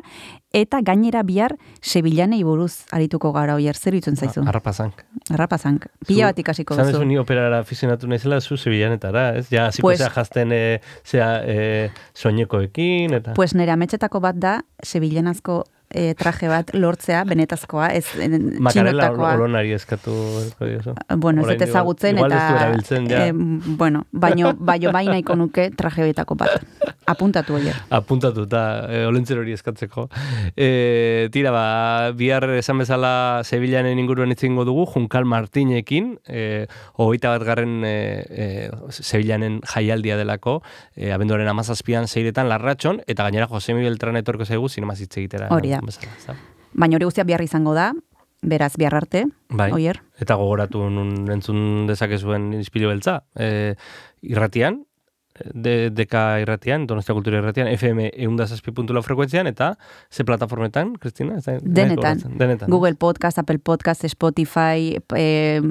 [SPEAKER 2] eta gainera bihar Sevillanei buruz arituko gara oier, zer itzen zaizu?
[SPEAKER 1] Arrapazank.
[SPEAKER 2] Arrapazank. Pila bat ikasiko duzu.
[SPEAKER 1] ni operara afizionatu naizela zu Sevillanetara, ez? Ja, hasiko
[SPEAKER 2] Pues-
[SPEAKER 1] jazten e, zea e, soinekoekin, eta...
[SPEAKER 2] Pues nire ametxetako bat da, Sevillanazko e, traje bat lortzea, benetazkoa, ez e,
[SPEAKER 1] Makarela
[SPEAKER 2] txinotakoa.
[SPEAKER 1] olonari eskatu.
[SPEAKER 2] Bueno, ez dut ezagutzen eta...
[SPEAKER 1] ja.
[SPEAKER 2] eh, bueno, baino, baino bai nahiko nuke traje horietako bat. Apuntatu oier.
[SPEAKER 1] apuntatuta e, olentzer hori eskatzeko. E, tira, ba, bihar esan bezala Sevillanen inguruan itzingo dugu, Junkal Martinekin, e, hogeita bat garren e, e, Sevillanen jaialdia delako, e, abenduaren amazazpian zeiretan larratxon, eta gainera Josemi Beltran etorko zaigu zinemaz hitz egitera.
[SPEAKER 2] Hori da.
[SPEAKER 1] bezala?
[SPEAKER 2] Baina hori guztia bihar izango da, beraz bihar arte,
[SPEAKER 1] Bai.
[SPEAKER 2] oier.
[SPEAKER 1] Eta gogoratu nun entzun dezakezuen inspilu beltza. E, irratian, de, deka irratian, Donostia Kultura irratian, FM eundazazpi puntu frekuentzian, eta ze plataformetan, Kristina? Ez da-
[SPEAKER 2] Denetan.
[SPEAKER 1] Denetan.
[SPEAKER 2] Google Podcast, Apple Podcast, Spotify, e,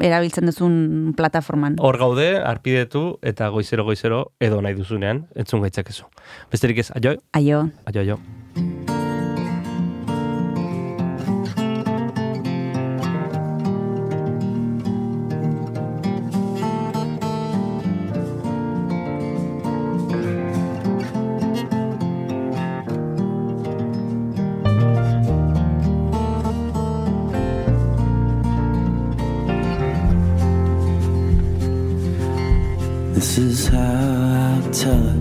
[SPEAKER 2] erabiltzen duzun plataforman.
[SPEAKER 1] Hor gaude, arpidetu, eta goizero goizero edo nahi duzunean, entzun gaitzakezu. Besterik ez, aio,
[SPEAKER 2] Aio.
[SPEAKER 1] aio, aio.
[SPEAKER 9] tell us.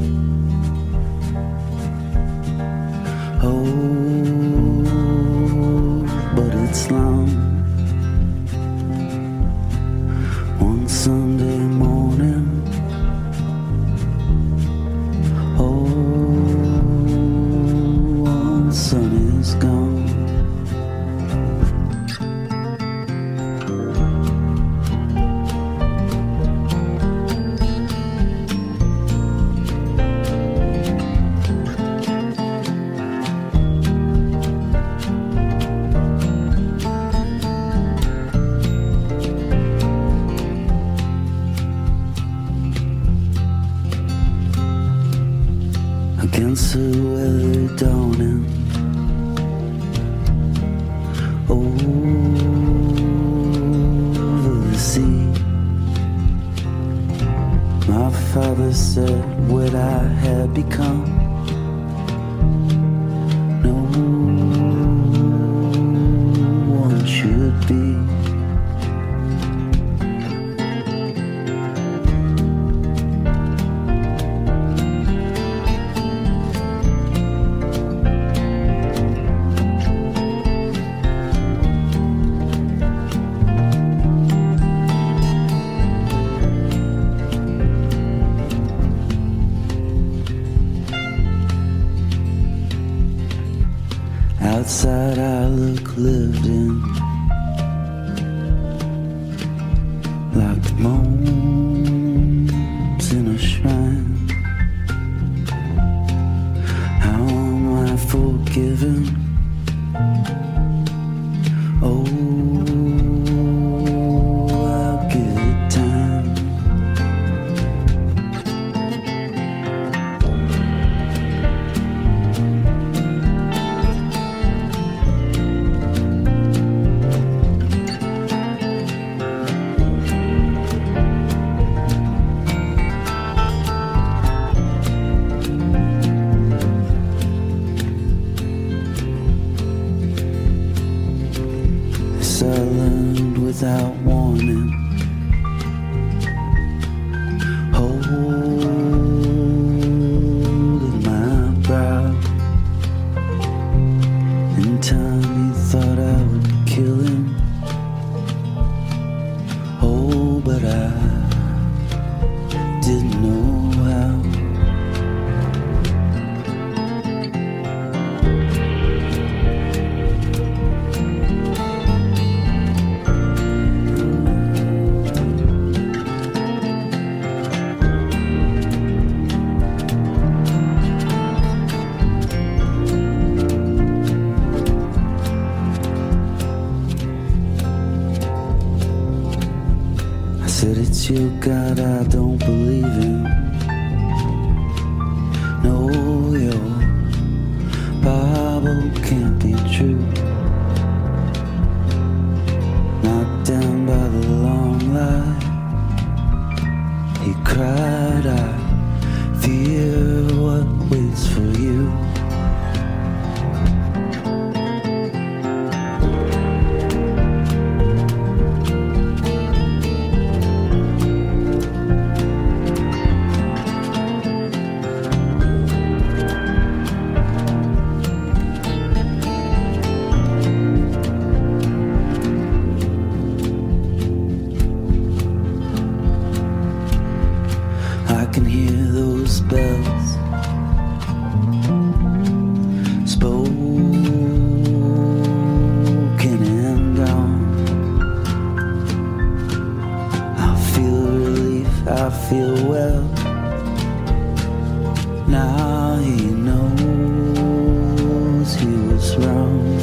[SPEAKER 9] it's wrong.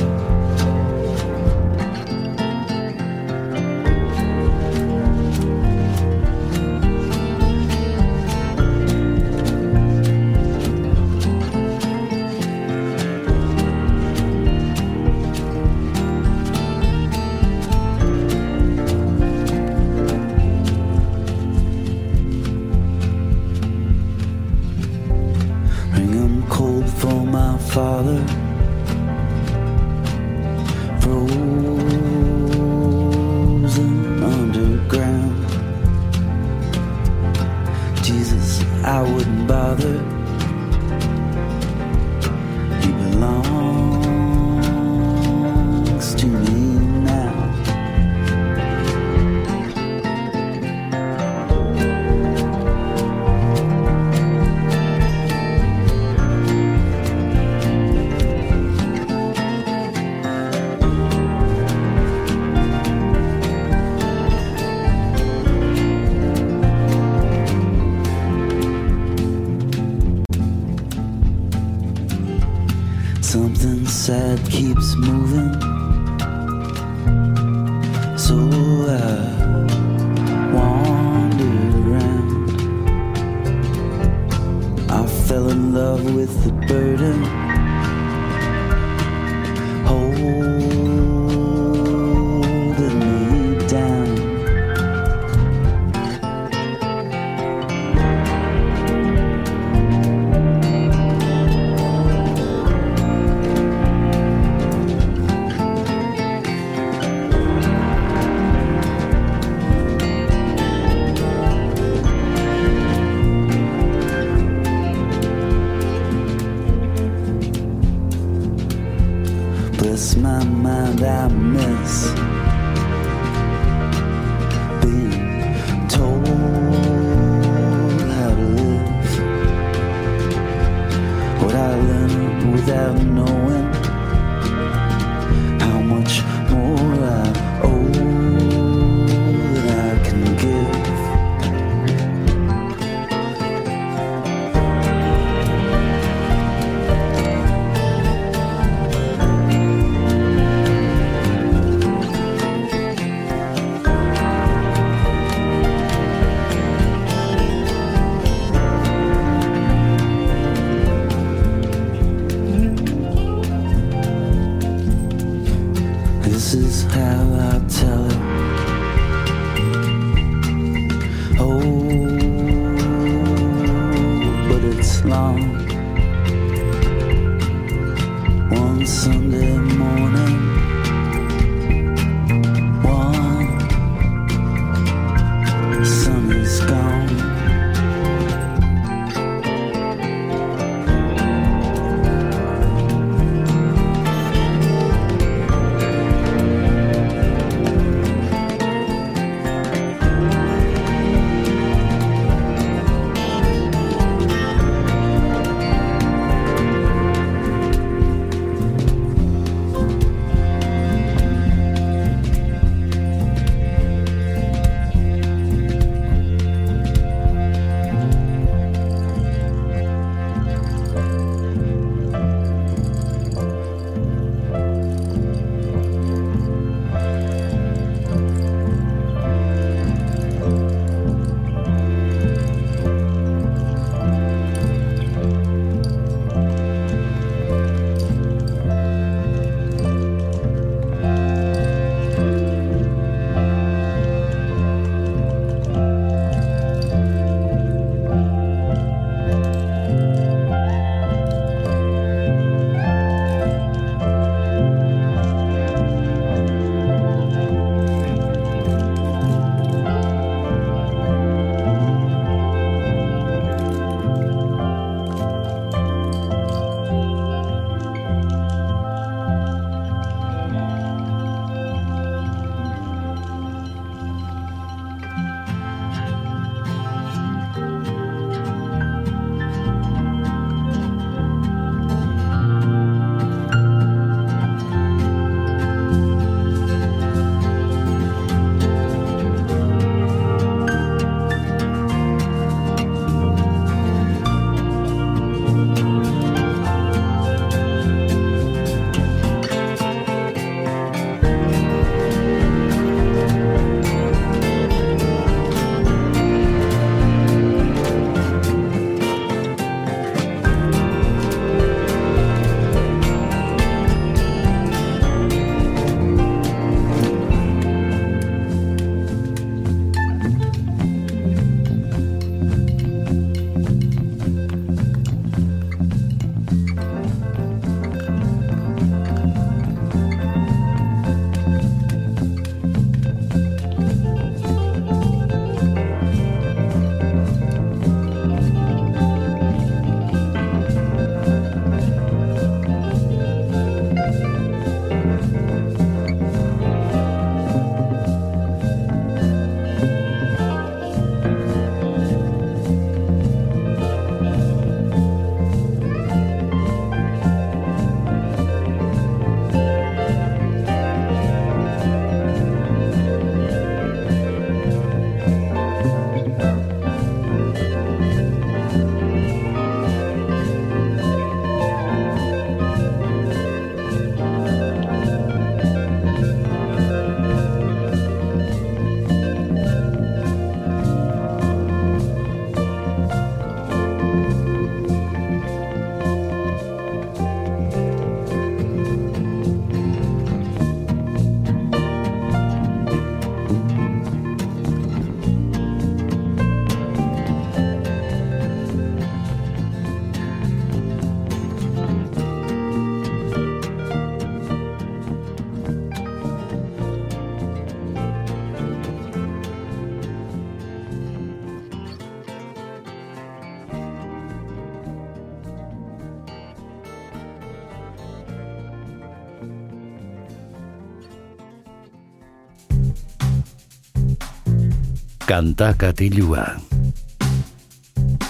[SPEAKER 3] Kanta katilua.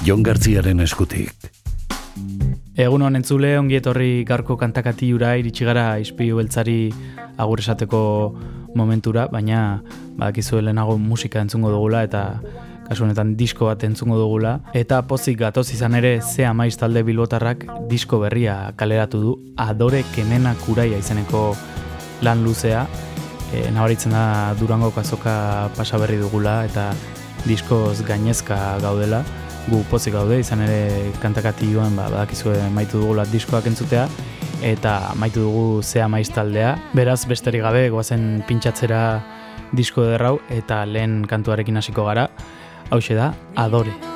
[SPEAKER 3] Jon Gartziaren eskutik.
[SPEAKER 10] Egun honen entzule, ongi etorri garko kantakatiura iritsi gara ispilu beltzari agur esateko momentura, baina badakizu lehenago musika entzungo dugula eta kasu honetan disko bat entzungo dugula. Eta pozik gatoz izan ere ze amaiz talde bilbotarrak disko berria kaleratu du Adore Kemena Kuraia izeneko lan luzea. E, nabaritzen da Durango kazoka pasa berri dugula eta diskoz gainezka gaudela gu pozik gaude, izan ere kantakati joan, ba, badakizue maitu dugula diskoak entzutea, eta maitu dugu zea maiz taldea. Beraz, besterik gabe, goazen pintxatzera disko derrau, eta lehen kantuarekin hasiko gara, hau da, Adore.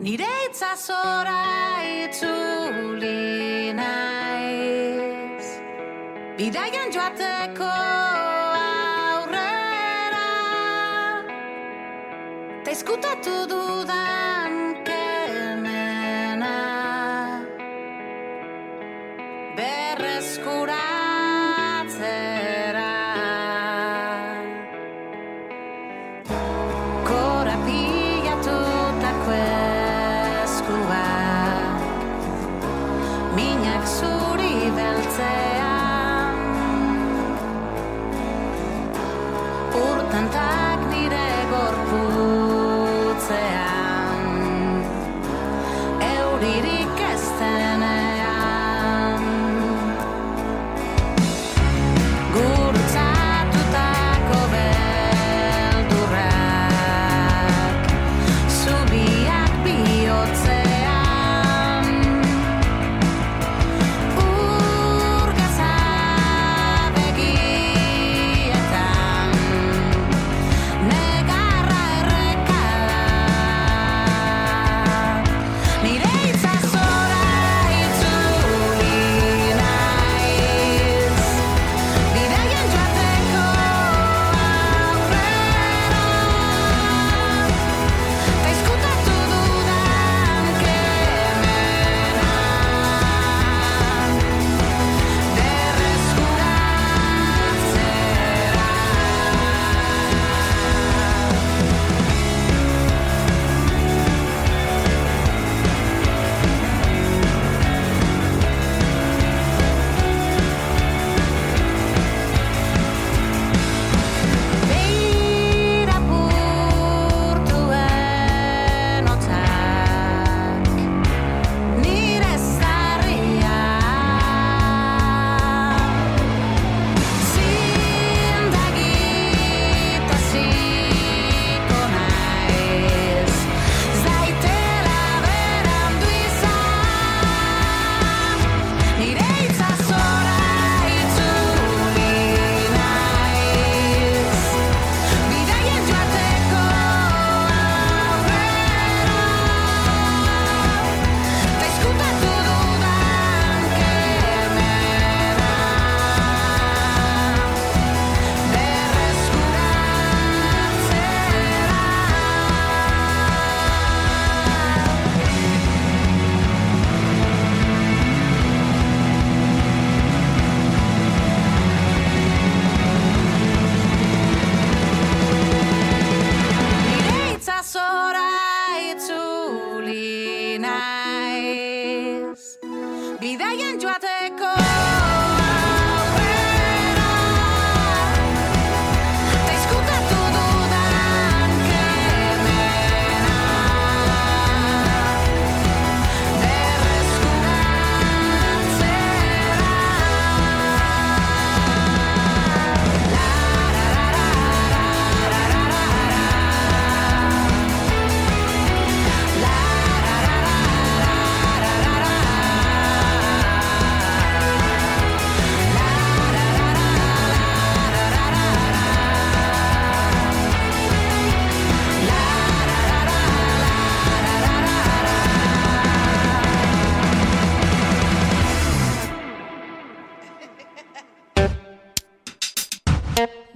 [SPEAKER 11] nire
[SPEAKER 10] itzazora itzuli naiz. Bidaian joateko aurrera, ta eskutatu dudan.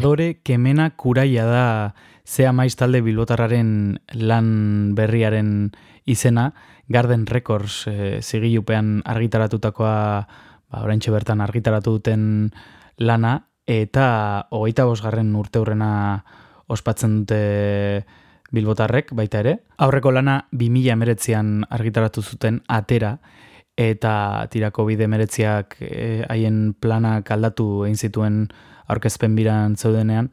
[SPEAKER 4] Adore Kemena Kuraia da zea maiz talde bilbotarraren lan berriaren izena, Garden Records e, zigilupean argitaratutakoa, ba, oraintxe bertan argitaratu duten lana, eta hogeita bosgarren urte hurrena ospatzen dute bilbotarrek, baita ere. Aurreko lana 2000 emeretzean argitaratu zuten atera, eta tirako bide emeretziak eh, haien planak aldatu egin zituen aurkezpen biran zeudenean,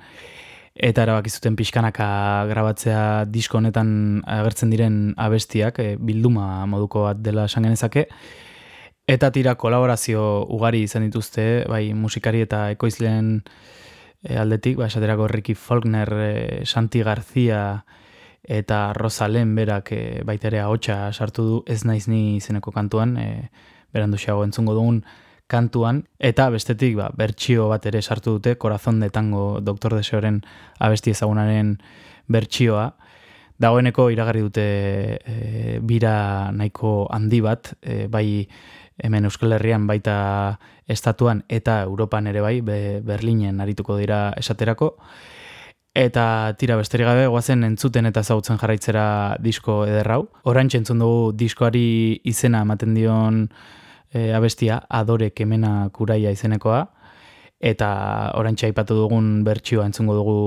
[SPEAKER 4] eta erabaki zuten pixkanaka grabatzea disko honetan agertzen diren abestiak, e, bilduma moduko bat dela esan genezake, eta tira kolaborazio ugari izan dituzte, bai musikari eta ekoizleen e, aldetik, ba, esaterako Ricky Faulkner, e, Santi García eta Rosalen berak e, baita ere ahotsa sartu du. Ez naiz ni izeneko kantuan, e, berandu xago entzungo dugun, kantuan, eta bestetik ba, bertsio bat ere sartu dute, Corazon de Tango Dr. Deseoren abesti ezagunaren bertsioa. Dagoeneko iragarri dute e, bira nahiko handi bat, e, bai hemen Euskal Herrian baita estatuan eta Europan ere bai, be, Berlinen arituko dira esaterako. Eta tira besterik gabe, guazen entzuten eta zautzen jarraitzera disko ederrau. Horantxe entzun dugu diskoari izena ematen dion e, abestia adore kemena kuraia izenekoa eta orantxa aipatu dugun bertsioa entzungo dugu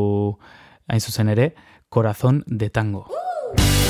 [SPEAKER 4] hain zuzen ere Corazón de Tango.
[SPEAKER 10] gelditzen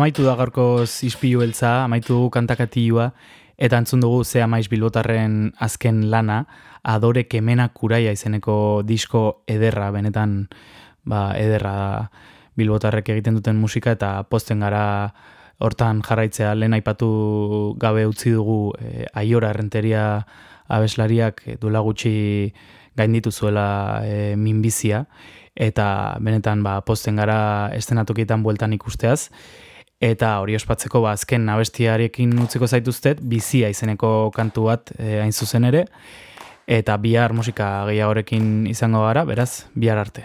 [SPEAKER 4] Amaitu da gaurko zizpilu beltza, amaitu dugu kantakatioa, eta entzun dugu ze amaiz bilbotarren azken lana, adore kemena kuraia izeneko disko ederra, benetan ba, ederra da. Bilbotarrek egiten duten musika, eta posten gara hortan jarraitzea lehen aipatu gabe utzi dugu e, aiora errenteria abeslariak eh, duela gutxi gainditu zuela e, minbizia, eta benetan ba, posten gara estenatokietan bueltan ikusteaz, Eta hori ospatzeko ba, azken abestiarekin utziko zaituztet, bizia izeneko kantu bat e, hain zuzen ere, eta bihar musika gehiagorekin izango gara, beraz, bihar arte.